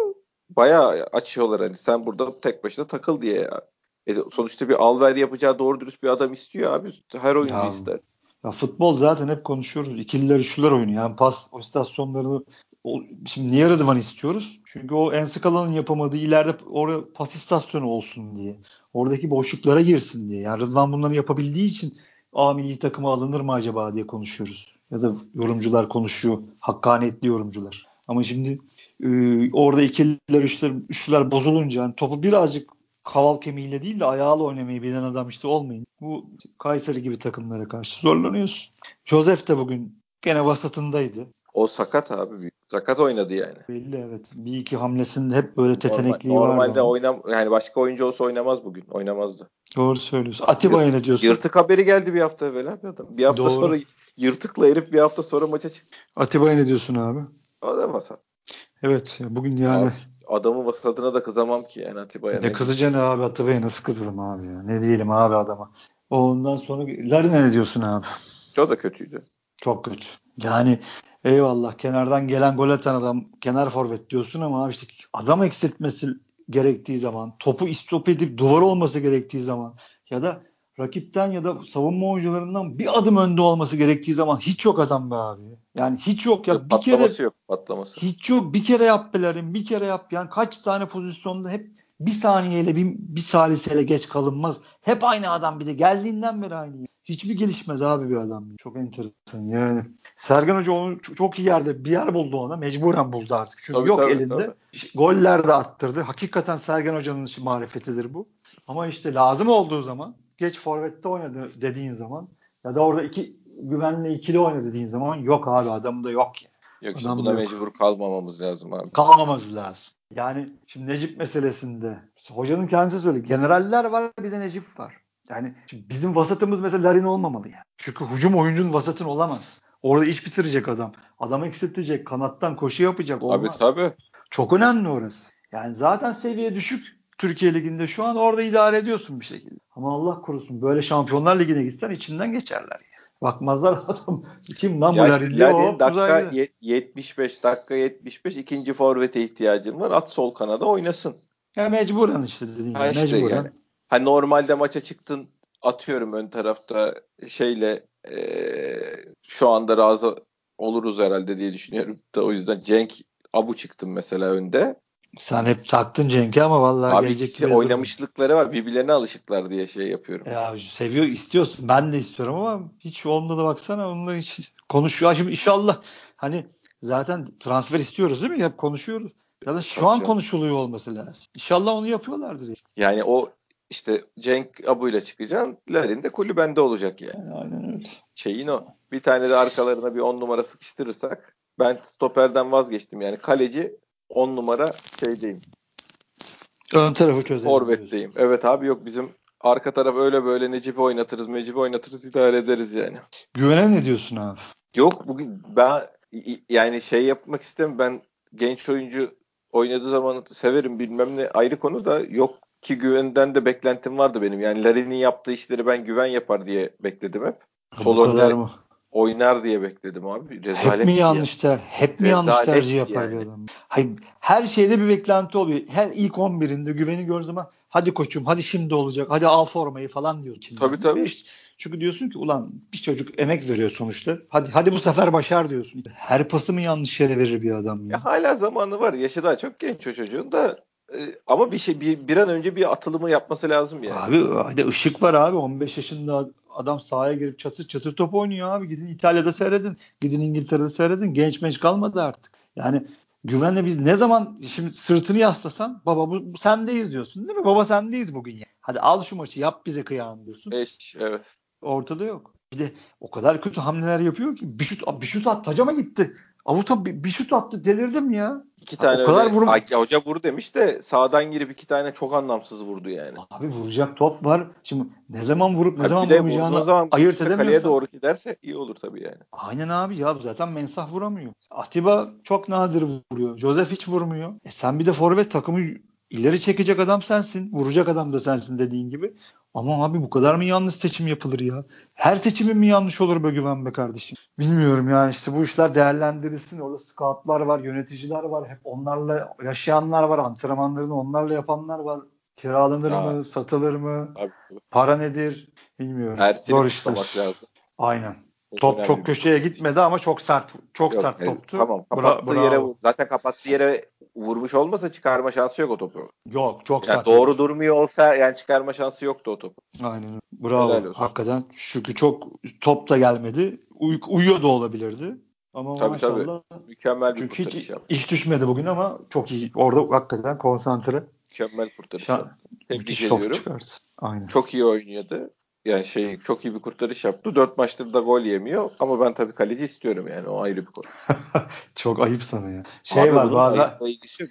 bayağı açıyorlar hani sen burada tek başına takıl diye ya. E, sonuçta bir alver yapacağı doğru dürüst bir adam istiyor abi. Her oyuncu ya, ister. Ya futbol zaten hep konuşuyoruz. İkililer üçlüler oyunu. Yani pas o istasyonlarını o, şimdi niye Rıdvan istiyoruz? Çünkü o Ensikala'nın yapamadığı ileride oraya pas istasyonu olsun diye. Oradaki boşluklara girsin diye. Yani Rıdvan bunları yapabildiği için A milli takıma alınır mı acaba diye konuşuyoruz. Ya da yorumcular konuşuyor. Hakkaniyetli yorumcular. Ama şimdi e, orada ikiler üçler, üçler bozulunca yani topu birazcık kaval kemiğiyle değil de ayağıyla oynamayı bilen adam işte olmayın. Bu Kayseri gibi takımlara karşı zorlanıyorsun. Joseph de bugün gene vasatındaydı. O sakat abi. Sakat oynadı yani. Belli evet. Bir iki hamlesinde hep böyle tetenekliği Normal, vardı. Normalde oynam yani başka oyuncu olsa oynamaz bugün. Oynamazdı. Doğru söylüyorsun. Atiba'ya ne diyorsun? Yırtık haberi geldi bir hafta evvel abi adam. Bir hafta Doğru. sonra yırtıkla herif bir hafta sonra maça çıktı. Atiba'ya ne diyorsun abi? O da vasat. Evet bugün yani. Abi, adamın vasatına da kızamam ki yani Atiba'ya. Ne kızacaksın abi Atiba'ya nasıl kızalım abi ya. Ne diyelim abi adama. Ondan sonra Larine ne diyorsun abi? Çok da kötüydü. Çok kötü. Yani eyvallah kenardan gelen gol atan adam kenar forvet diyorsun ama abi işte adam eksiltmesi gerektiği zaman topu istop edip duvar olması gerektiği zaman ya da rakipten ya da savunma oyuncularından bir adım önde olması gerektiği zaman hiç yok adam be abi. Yani hiç yok ya. Bir kere yok patlaması. Hiç yok. Bir kere yap Belerin, bir kere yap. Yani kaç tane pozisyonda hep Bir saniyeyle bir, bir saliseyle geç kalınmaz. Hep aynı adam bir de geldiğinden beri aynı. Hiçbir gelişmez abi bir adam. Çok enteresan yani. Sergen Hoca onu çok iyi yerde bir yer buldu ona. Mecburen buldu artık. Çünkü tabii, yok tabii, elinde. Tabii. Goller de attırdı. Hakikaten Sergen Hoca'nın marifetidir bu. Ama işte lazım olduğu zaman geç forvette oynadı dediğin zaman ya da orada iki güvenli ikili oynadı dediğin zaman yok abi adamda yok ya. Yok işte buna mecbur kalmamamız lazım abi. Kalmamamız lazım. Yani şimdi Necip meselesinde hocanın kendisi söyledi. Generaller var bir de Necip var. Yani bizim vasatımız mesela Larin olmamalı yani. Çünkü hücum oyuncunun vasatın olamaz. Orada iş bitirecek adam. Adamı eksiltecek. Kanattan koşu yapacak. Olmaz. Abi tabii. Çok önemli orası. Yani zaten seviye düşük Türkiye Ligi'nde şu an orada idare ediyorsun bir şekilde. Ama Allah korusun böyle Şampiyonlar Ligi'ne gitsen içinden geçerler. Yani. Bakmazlar adam kim lan bu Larin dakika 75 dakika 75 ikinci forvete ihtiyacın var. At sol kanada oynasın. Ya mecburen işte dediğin gibi. Işte mecburen. Yani. Hani normalde maça çıktın atıyorum ön tarafta şeyle e, şu anda razı oluruz herhalde diye düşünüyorum. Da o yüzden Cenk Abu çıktım mesela önde. Sen hep taktın Cenk'e ama vallahi Abi gelecek gibi oynamışlıkları var. Birbirlerine alışıklar diye şey yapıyorum. Ya seviyor istiyorsun. Ben de istiyorum ama hiç onda da baksana onunla hiç konuşuyor. Şimdi inşallah hani zaten transfer istiyoruz değil mi? Hep konuşuyoruz. Ya da şu Çok an konuşuluyor olması lazım. İnşallah onu yapıyorlardır. Yani o işte Cenk Abu ile çıkacaksın. Larin de kulübende olacak yani. Aynen öyle. Şeyin o. Bir tane de arkalarına bir on numara sıkıştırırsak ben stoperden vazgeçtim. Yani kaleci on numara şeydeyim. Ön tarafı çözelim. Forvet'teyim. Evet abi yok bizim arka taraf öyle böyle Necip'i oynatırız, Necip'i oynatırız idare ederiz yani. Güvene ne diyorsun abi? Yok bugün ben yani şey yapmak istem ben genç oyuncu oynadığı zaman severim bilmem ne ayrı konu da yok ki güvenden de beklentim vardı benim. Yani Larin'in yaptığı işleri ben güven yapar diye bekledim hep. Sol önde mı? Oynar diye bekledim abi. Rezalet hep mi yanlış ter, hep mi yanlış tercih yapar yani. bir adam? Hayır, her şeyde bir beklenti oluyor. Her ilk 11'inde güveni gördüğüm zaman hadi koçum hadi şimdi olacak hadi al formayı falan diyor. Içinde. Tabii tabii. İşte, çünkü diyorsun ki ulan bir çocuk emek veriyor sonuçta. Hadi hadi bu sefer başar diyorsun. Her pası mı yanlış yere verir bir adam ya? ya hala zamanı var. Yaşı daha çok genç o çocuğun da e, ama bir şey bir, bir an önce bir atılımı yapması lazım yani. Abi hadi ışık var abi 15 yaşında adam sahaya girip çatır çatır top oynuyor abi. Gidin İtalya'da seyredin. Gidin İngiltere'de seyredin. Genç menç kalmadı artık. Yani güvenle biz ne zaman şimdi sırtını yaslasan baba bu, bu sendeyiz diyorsun değil mi? Baba sendeyiz bugün ya. Hadi al şu maçı yap bize kıyağını diyorsun. Beş, evet. Ortada yok. Bir de o kadar kötü hamleler yapıyor ki bir şut, bir şut at tacama gitti. Avuta bir, bir şut attı delirdim ya. İki tane o kadar öyle, vurum... hoca vur demiş de sağdan girip iki tane çok anlamsız vurdu yani. Abi vuracak top var. Şimdi ne zaman vurup ne abi zaman vurmayacağını zaman ayırt edemiyorsan. Kaleye doğru giderse iyi olur tabii yani. Aynen abi ya zaten Mensah vuramıyor. Atiba çok nadir vuruyor. Joseph hiç vurmuyor. E sen bir de forvet takımı ileri çekecek adam sensin. Vuracak adam da sensin dediğin gibi. Ama abi bu kadar mı yanlış seçim yapılır ya? Her seçimin mi yanlış olur be güven be kardeşim? Bilmiyorum yani işte bu işler değerlendirilsin. Orada scoutlar var, yöneticiler var. Hep onlarla yaşayanlar var. Antrenmanlarını onlarla yapanlar var. Kiralanır ya. mı? Satılır mı? Abi. Para nedir? Bilmiyorum. Her Zor işler. lazım. Aynen. Top çok köşeye gitmedi ama çok sert çok Yok, sert toptu. Tamam kapattığı Bra- yere zaten kapattığı yere vurmuş olmasa çıkarma şansı yok o topu. Yok çok yani sert. Doğru durmuyor olsa yani çıkarma şansı yoktu o topu. Aynen. Bravo. Hakikaten çünkü çok top da gelmedi. Uy- uyuyor da olabilirdi. Ama tabii, maşallah. Tabii. Mükemmel bir Çünkü hiç yaptı. iş düşmedi bugün ama çok iyi. Orada hakikaten konsantre. Mükemmel kurtarış. Şan- Tebrik ediyorum. Aynen. Çok iyi oynuyordu yani şey çok iyi bir kurtarış yaptı. Dört maçtır da gol yemiyor. Ama ben tabii kaleci istiyorum yani. O ayrı bir konu. çok ayıp sana ya. Şey abi var bazen.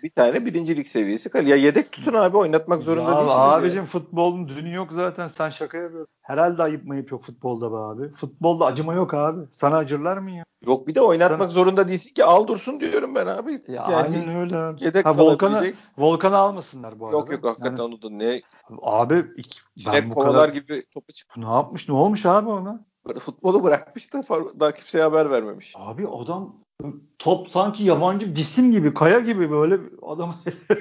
Bir tane birincilik seviyesi kaleci. Ya yedek tutun abi oynatmak zorunda ya değilsiniz. Abicim ya. futbolun dünü yok zaten. Sen şaka yapıyorsun. Herhalde ayıp mayıp yok futbolda be abi. Futbolda acıma yok abi. Sana acırlar mı ya? Yok bir de oynatmak Sen... zorunda değilsin ki al dursun diyorum ben abi. Ya yani aynen öyle. Yedek ha, Volkan'ı, Volkan'ı almasınlar bu arada. Yok yok hakikaten yani, onu da ne Abi ben bu kadar... gibi topu çık. Ne yapmış? Ne olmuş abi ona? Futbolu bırakmış da daha kimseye haber vermemiş. Abi adam top sanki yabancı cisim gibi, kaya gibi böyle adam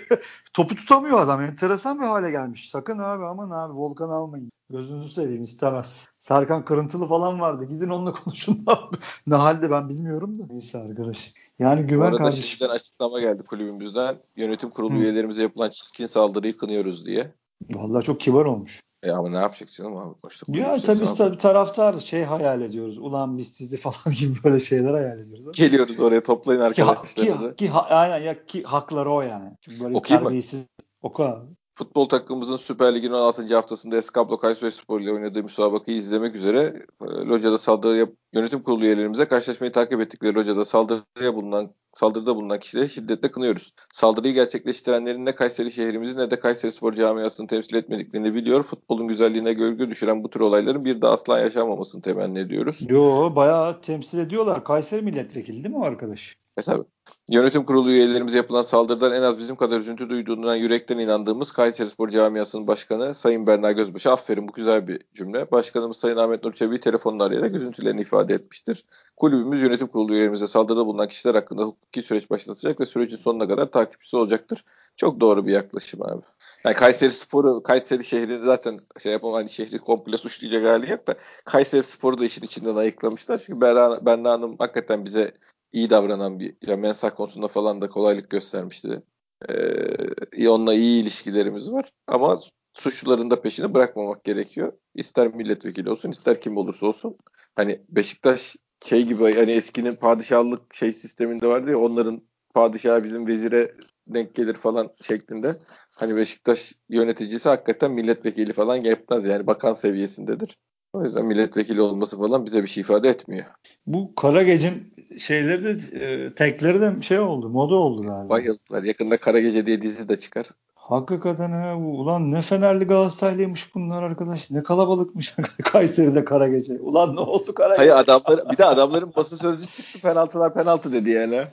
topu tutamıyor adam. Enteresan bir hale gelmiş. Sakın abi aman abi Volkan almayın. Gözünüzü seveyim istemez. Serkan Kırıntılı falan vardı. Gidin onunla konuşun abi. ne halde ben bilmiyorum da. Neyse arkadaş. Yani güven Bu kardeşim. açıklama geldi kulübümüzden. Yönetim kurulu Hı. üyelerimize yapılan çirkin saldırıyı kınıyoruz diye. Vallahi çok kibar olmuş. E ama ne yapacak canım abi? İşte ya tabii biz tabii taraftar şey hayal ediyoruz. Ulan biz sizi falan gibi böyle şeyler hayal ediyoruz. Geliyoruz oraya toplayın arkadaşlar. Ki, ki, ki, ha, aynen ya ki hakları o yani. Çünkü böyle Okuyayım terbiyesiz. Mı? Oku abi. Futbol takımımızın Süper Lig'in 16. haftasında Eskablo Kayseri Spor ile oynadığı müsabakayı izlemek üzere e, Loca'da saldırı yap yönetim kurulu üyelerimize karşılaşmayı takip ettikleri Loca'da saldırıya bulunan saldırıda bulunan kişileri şiddetle kınıyoruz. Saldırıyı gerçekleştirenlerin ne Kayseri şehrimizi ne de Kayseri Spor camiasını temsil etmediklerini biliyor. Futbolun güzelliğine gölge düşüren bu tür olayların bir daha asla yaşanmamasını temenni ediyoruz. Yo bayağı temsil ediyorlar. Kayseri milletvekili değil mi arkadaş? E tabi. Yönetim kurulu üyelerimize yapılan saldırıdan en az bizim kadar üzüntü duyduğundan yürekten inandığımız Kayseri Spor Camiası'nın başkanı Sayın Berna Gözbaşı. Aferin bu güzel bir cümle. Başkanımız Sayın Ahmet Nur Çebi'yi telefonla arayarak üzüntülerini ifade etmiştir. Kulübümüz yönetim kurulu üyelerimize saldırıda bulunan kişiler hakkında hukuki süreç başlatacak ve sürecin sonuna kadar takipçisi olacaktır. Çok doğru bir yaklaşım abi. Yani Kayseri Spor'u, Kayseri şehri zaten şey yapamam hani şehri komple suçlayacak hali yok da Kayseri Spor'u da işin içinden ayıklamışlar. Çünkü Berna, Berna Hanım hakikaten bize iyi davranan bir ya mensah konusunda falan da kolaylık göstermişti. Ee, onunla iyi ilişkilerimiz var ama suçluların da peşini bırakmamak gerekiyor. İster milletvekili olsun ister kim olursa olsun. Hani Beşiktaş şey gibi hani eskinin padişahlık şey sisteminde vardı ya onların padişahı bizim vezire denk gelir falan şeklinde. Hani Beşiktaş yöneticisi hakikaten milletvekili falan yapmaz yani bakan seviyesindedir. O yüzden milletvekili olması falan bize bir şey ifade etmiyor. Bu Kara Gece'nin şeyleri de e, tekleri de şey oldu. Moda oldu galiba. Bayıldılar. Yakında Kara Gece diye dizi de çıkar. Hakikaten ha bu. Ulan ne Fenerli Galatasaraylıymış bunlar arkadaş. Ne kalabalıkmış Kayseri'de Kara Gece. Ulan ne oldu Kara Gece? Hayır adamlar bir de adamların basın sözcü çıktı penaltılar penaltı dedi yani.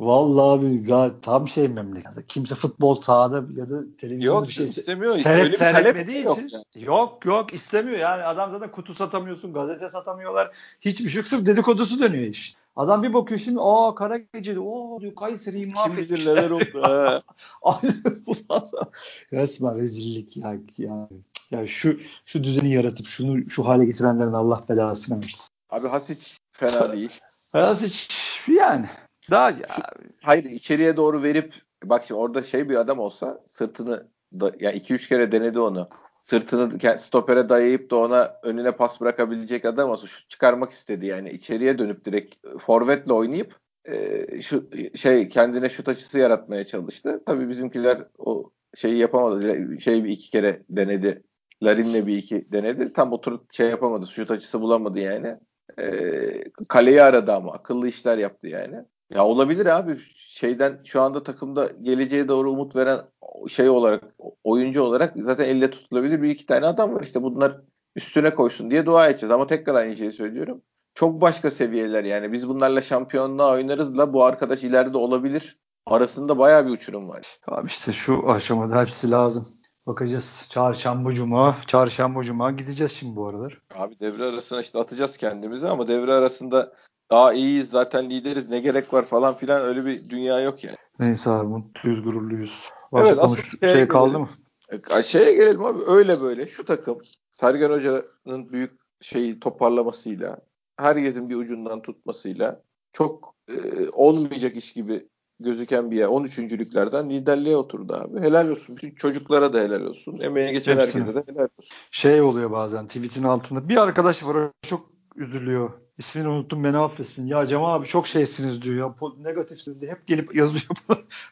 Vallahi abi ya, tam şey memleket. Kimse futbol sahada ya da televizyon yok, bir şey istemiyor. Seyret, seyretmediği yok için. Yani. Yok yok istemiyor. Yani adam zaten kutu satamıyorsun, gazete satamıyorlar. Hiçbir şey yok. Sırf dedikodusu dönüyor işte. Adam bir bakıyor şimdi aa kara geceli o diyor Kayseri'yi mahvetmişler. Kim bilir neler oldu. Resmen rezillik ya. ya. Ya şu şu düzeni yaratıp şunu şu hale getirenlerin Allah belasını versin. Abi Hasic fena değil. Hasic yani daha ya. Hayır içeriye doğru verip bak şimdi orada şey bir adam olsa sırtını da, yani 2-3 kere denedi onu. Sırtını stopere dayayıp da ona önüne pas bırakabilecek adam olsa şu çıkarmak istedi yani içeriye dönüp direkt forvetle oynayıp e, şu şey kendine şut açısı yaratmaya çalıştı. Tabii bizimkiler o şeyi yapamadı. Şey bir iki kere denedi. Larin'le bir iki denedi. Tam oturup şey yapamadı. Şut açısı bulamadı yani. E, kaleyi aradı ama akıllı işler yaptı yani. Ya olabilir abi. Şeyden şu anda takımda geleceğe doğru umut veren şey olarak oyuncu olarak zaten elle tutulabilir bir iki tane adam var. İşte bunlar üstüne koysun diye dua edeceğiz. Ama tekrar aynı şeyi söylüyorum. Çok başka seviyeler yani. Biz bunlarla şampiyonluğa oynarız da bu arkadaş ileride olabilir. Arasında bayağı bir uçurum var. Abi işte şu aşamada hepsi lazım. Bakacağız. Çarşamba cuma, çarşamba cuma gideceğiz şimdi bu aralar. Abi devre arasına işte atacağız kendimizi ama devre arasında daha iyiyiz zaten lideriz ne gerek var falan filan öyle bir dünya yok yani. Neyse abi mutluyuz gururluyuz. Başka evet, konuş şey gelelim. kaldı mı? E, şeye gelelim abi öyle böyle şu takım Sergen Hoca'nın büyük şeyi toparlamasıyla herkesin bir ucundan tutmasıyla çok e, olmayacak iş gibi gözüken bir yer 13. liderliğe oturdu abi. Helal olsun. Bütün çocuklara da helal olsun. Emeğe geçen Hepsine. herkese de helal olsun. Şey oluyor bazen tweetin altında bir arkadaş var çok üzülüyor İsmini unuttum beni affetsin. Ya Cemal abi çok şeysiniz diyor ya. Negatifsiniz diye hep gelip yazıyor.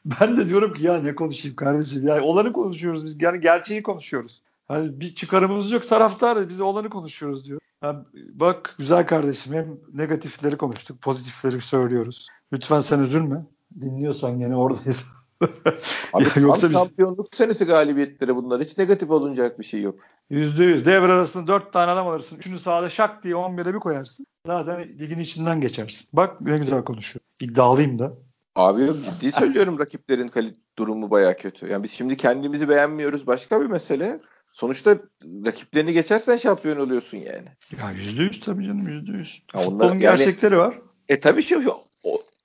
ben de diyorum ki ya ne konuşayım kardeşim. Ya olanı konuşuyoruz biz. Yani gerçeği konuşuyoruz. Hani bir çıkarımız yok taraftar biz olanı konuşuyoruz diyor. Yani bak güzel kardeşim hem negatifleri konuştuk pozitifleri söylüyoruz. Lütfen sen üzülme. Dinliyorsan gene oradayız. Abi ya yoksa biz... şampiyonluk senesi galibiyetleri bunlar. Hiç negatif olunacak bir şey yok. Yüzde yüz. Devre arasında dört tane adam alırsın. Üçünü sahada şak diye 11'e bir koyarsın. Zaten ligin içinden geçersin. Bak ne güzel konuşuyor. İddialıyım da. Abi yok ciddi söylüyorum rakiplerin kali durumu baya kötü. Yani biz şimdi kendimizi beğenmiyoruz başka bir mesele. Sonuçta rakiplerini geçersen şampiyon oluyorsun yani. Ya yüzde yüz tabii canım yüzde yüz. Futbolun yani, gerçekleri var. E tabii şey o,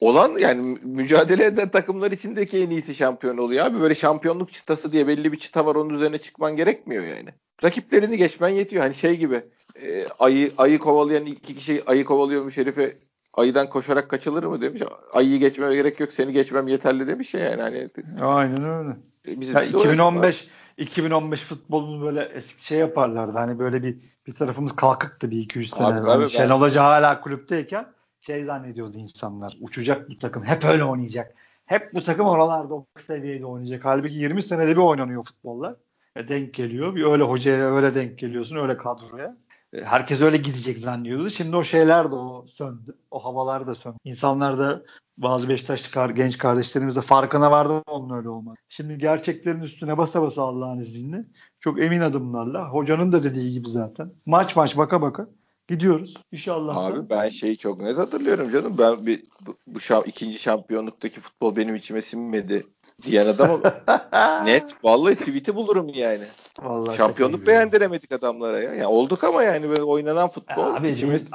olan yani mücadele eden takımlar içindeki en iyisi şampiyon oluyor abi. Böyle şampiyonluk çıtası diye belli bir çıta var onun üzerine çıkman gerekmiyor yani. Rakiplerini geçmen yetiyor. Hani şey gibi e, ayı ayı kovalayan iki kişi ayı kovalıyormuş herife ayıdan koşarak kaçılır mı demiş. Ayıyı geçmeme gerek yok seni geçmem yeterli demiş ya yani. Hani, Aynen öyle. E, bizim yani 2015 2015 futbolunu böyle eski şey yaparlardı. Hani böyle bir bir tarafımız kalkıktı bir 200 sene. Abi, hani Şenol Hoca hala kulüpteyken şey zannediyordu insanlar. Uçacak bu takım. Hep öyle oynayacak. Hep bu takım oralarda o seviyede oynayacak. Halbuki 20 senede bir oynanıyor futbollar. E denk geliyor. Bir öyle hocaya öyle denk geliyorsun. Öyle kadroya. E, herkes öyle gidecek zannediyordu. Şimdi o şeyler de o söndü. O havalar da söndü. İnsanlar da bazı Beşiktaşlı genç kardeşlerimiz de farkına vardı onun öyle olmaz. Şimdi gerçeklerin üstüne basa basa Allah'ın izniyle çok emin adımlarla hocanın da dediği gibi zaten maç maç baka baka Gidiyoruz inşallah. Abi ben şeyi çok net hatırlıyorum canım. Ben bir bu, bu şam, ikinci şampiyonluktaki futbol benim içime sinmedi diyen adam net vallahi tweet'i bulurum yani. Vallahi Şampiyonluk beğendiremedik adamlara ya. Yani olduk ama yani böyle oynanan futbol abi, içimiz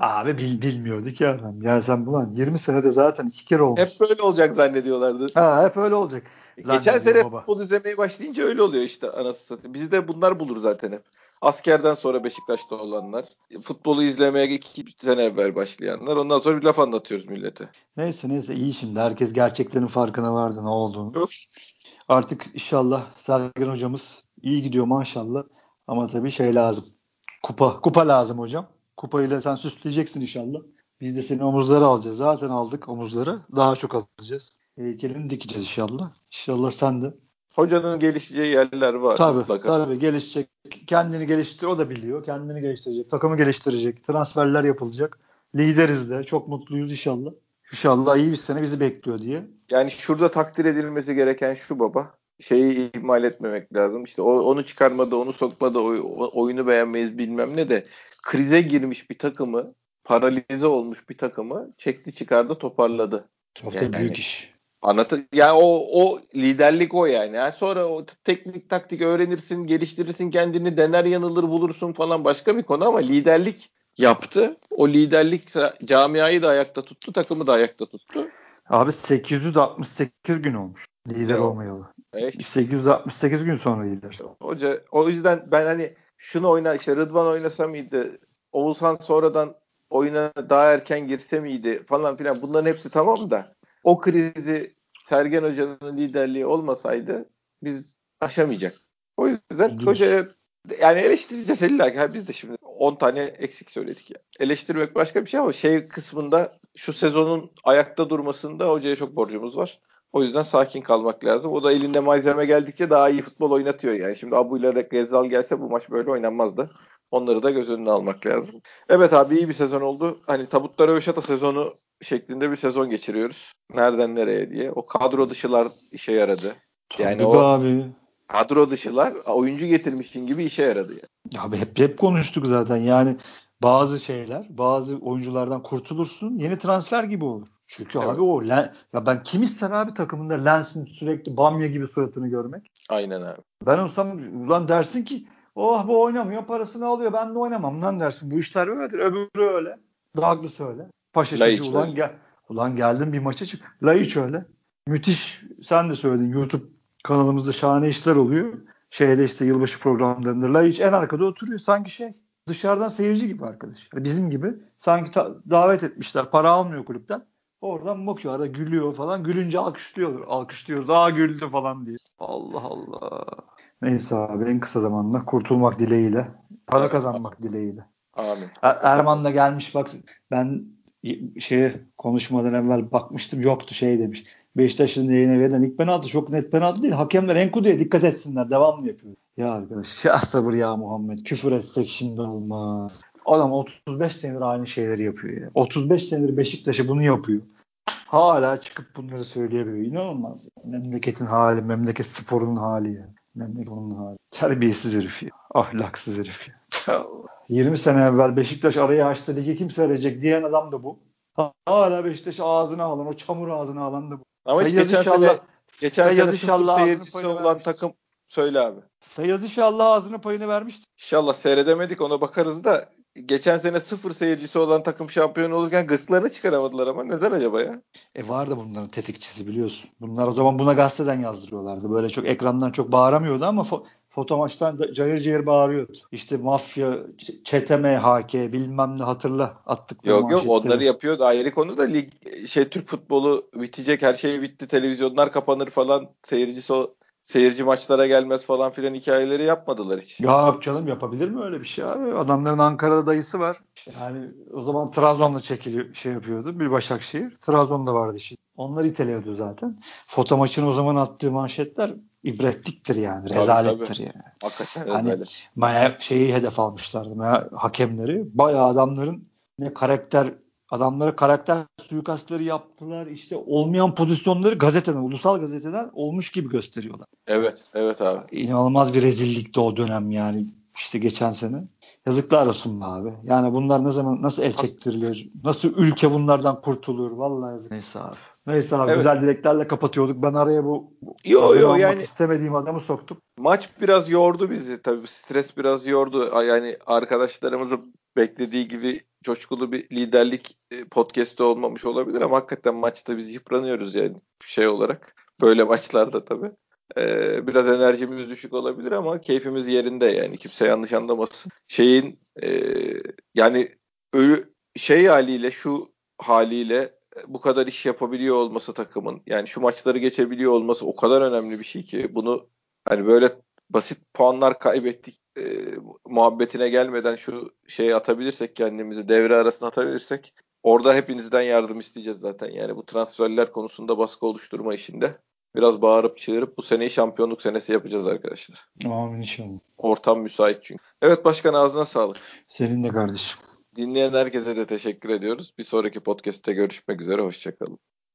abi bil, bilmiyorduk ya adam. Ya sen bulan 20 senede zaten iki kere olmuş. Hep böyle olacak zannediyorlardı. Ha hep öyle olacak. Geçen sene baba. futbol izlemeye başlayınca öyle oluyor işte anası satayım. Bizi de bunlar bulur zaten hep. Askerden sonra Beşiktaş'ta olanlar, futbolu izlemeye iki sene evvel başlayanlar. Ondan sonra bir laf anlatıyoruz millete. Neyse neyse iyi şimdi. Herkes gerçeklerin farkına vardı ne olduğunu. Yok. Artık inşallah Sergen hocamız iyi gidiyor maşallah. Ama tabii şey lazım. Kupa. Kupa lazım hocam. Kupayla sen süsleyeceksin inşallah. Biz de senin omuzları alacağız. Zaten aldık omuzları. Daha çok alacağız. Heykelini dikeceğiz inşallah. İnşallah sen de Hocanın gelişeceği yerler var tabii, mutlaka. Tabii gelişecek. Kendini geliştir o da biliyor. Kendini geliştirecek. Takımı geliştirecek. Transferler yapılacak. Lideriz de. Çok mutluyuz inşallah. İnşallah iyi bir sene bizi bekliyor diye. Yani şurada takdir edilmesi gereken şu baba. Şeyi ihmal etmemek lazım. İşte onu çıkarmadı, onu sokmadı, oy, oyunu beğenmeyiz bilmem ne de. Krize girmiş bir takımı, paralize olmuş bir takımı çekti çıkardı toparladı. Çok yani, büyük iş. Anlatı yani o o liderlik o yani. yani. Sonra o teknik taktik öğrenirsin, geliştirirsin kendini, dener yanılır bulursun falan başka bir konu ama liderlik yaptı. O liderlik camiayı da ayakta tuttu, takımı da ayakta tuttu. Abi 868 gün olmuş lider evet. olmayalı. Evet. 868 gün sonra lider. Hoca o yüzden ben hani şunu oyna işte Rıdvan oynasa mıydı? Oğuzhan sonradan oyuna daha erken girse miydi falan filan bunların hepsi tamam da o krizi Sergen Hoca'nın liderliği olmasaydı biz aşamayacak. O yüzden hocaya yani eleştireceğiz illa ki. Biz de şimdi 10 tane eksik söyledik ya. Eleştirmek başka bir şey ama şey kısmında şu sezonun ayakta durmasında hocaya çok borcumuz var. O yüzden sakin kalmak lazım. O da elinde malzeme geldikçe daha iyi futbol oynatıyor yani. Şimdi Abu ile Gezal gelse bu maç böyle oynanmazdı. Onları da göz önüne almak lazım. Evet abi iyi bir sezon oldu. Hani Tabutlara Öşata sezonu şeklinde bir sezon geçiriyoruz. Nereden nereye diye. O kadro dışılar işe yaradı. Tabii yani o abi. kadro dışılar oyuncu getirmişsin gibi işe yaradı. Yani. Abi hep hep konuştuk zaten. Yani bazı şeyler, bazı oyunculardan kurtulursun. Yeni transfer gibi olur. Çünkü evet. abi o ya ben kim ister abi takımında Lens'in sürekli Bamya gibi suratını görmek? Aynen abi. Ben olsam ulan dersin ki oh bu oynamıyor parasını alıyor ben de oynamam lan dersin. Bu işler öyledir. Öbürü öyle. Douglas öyle. Paşa çocuğu ulan, gel, ulan geldim bir maça çık. Laiç öyle. Müthiş sen de söyledin YouTube kanalımızda şahane işler oluyor. Şeyde işte yılbaşı programlarında Laiç en arkada oturuyor. Sanki şey dışarıdan seyirci gibi arkadaş. Yani bizim gibi sanki ta- davet etmişler. Para almıyor kulüpten. Oradan bakıyor arada gülüyor falan. Gülünce alkışlıyor. Alkışlıyor. Daha güldü falan diye. Allah Allah. Neyse abi en kısa zamanda kurtulmak dileğiyle. Para kazanmak dileğiyle. Amin. Er- Erman da gelmiş bak ben şeye konuşmadan evvel bakmıştım yoktu şey demiş. Beşiktaş'ın yayına verilen ilk penaltı çok net penaltı değil. Hakemler Enkudu'ya dikkat etsinler. Devamlı yapıyor. Ya arkadaş ya sabır ya Muhammed. Küfür etsek şimdi olmaz. Adam 35 senedir aynı şeyleri yapıyor ya. 35 senedir Beşiktaş'a bunu yapıyor. Hala çıkıp bunları söyleyebiliyor. İnanılmaz. Memleketin hali, memleket sporunun hali ya. Memleket onun hali. Terbiyesiz herif ya. Ahlaksız herif ya. 20 sene evvel Beşiktaş arayı açtı ligi kim seyredecek diyen adam da bu. Hala Beşiktaş ağzına alan, o çamur ağzına alan da bu. Ama hiç geçen inşallah, sene, geçen sene sıfır seyircisi olan takım söyle abi. Feyyaz inşallah ağzına payını vermiştir. İnşallah seyredemedik ona bakarız da geçen sene sıfır seyircisi olan takım şampiyon olurken gıklarını çıkaramadılar ama neden acaba ya? E vardı bunların tetikçisi biliyorsun. Bunlar o zaman buna gazeteden yazdırıyorlardı. Böyle çok ekrandan çok bağıramıyordu ama foto maçtan da cayır cayır bağırıyordu. İşte mafya, ç- çete MHK bilmem ne hatırla attık. Yok yok onları yapıyordu ayrı konu da lig şey Türk futbolu bitecek her şey bitti televizyonlar kapanır falan seyircisi o seyirci maçlara gelmez falan filan hikayeleri yapmadılar hiç. Ya canım yapabilir mi öyle bir şey abi? Adamların Ankara'da dayısı var. Yani o zaman Trabzon'da çekiliyor şey yapıyordu. Bir Başakşehir. Trabzon'da vardı işte. Onlar iteliyordu zaten. Foto maçın o zaman attığı manşetler ibretliktir yani. Tabii, Rezalettir tabii. yani. Hakikaten Hani öyle. Maya şeyi hedef almışlardı. Maya hakemleri. Bayağı adamların ne karakter adamlara karakter suikastları yaptılar. İşte olmayan pozisyonları gazeteden, ulusal gazeteden olmuş gibi gösteriyorlar. Evet, evet abi. İnanılmaz bir rezillikti o dönem yani işte geçen sene. Yazıklar olsun be abi. Yani bunlar ne zaman nasıl el çektirilir? Nasıl ülke bunlardan kurtulur? Vallahi yazık. Neyse abi. Neyse abi Evet. güzel dileklerle kapatıyorduk. Ben araya bu Yo yo yani istemediğim adamı soktum. maç biraz yordu bizi tabii stres biraz yordu. Yani arkadaşlarımızın beklediği gibi coşkulu bir liderlik e, podcast'ı olmamış olabilir ama hakikaten maçta biz yıpranıyoruz yani şey olarak. Böyle maçlarda tabii. Ee, biraz enerjimiz düşük olabilir ama keyfimiz yerinde yani kimse yanlış anlamasın. Şeyin e, yani ölü şey haliyle şu haliyle bu kadar iş yapabiliyor olması takımın yani şu maçları geçebiliyor olması o kadar önemli bir şey ki bunu hani böyle basit puanlar kaybettik e, muhabbetine gelmeden şu şeyi atabilirsek kendimizi devre arasına atabilirsek orada hepinizden yardım isteyeceğiz zaten. Yani bu transferler konusunda baskı oluşturma işinde biraz bağırıp çığırıp bu seneyi şampiyonluk senesi yapacağız arkadaşlar. Amin inşallah. Ortam müsait çünkü. Evet başkan ağzına sağlık. Senin de kardeşim. Dinleyen herkese de teşekkür ediyoruz. Bir sonraki podcast'te görüşmek üzere. Hoşçakalın.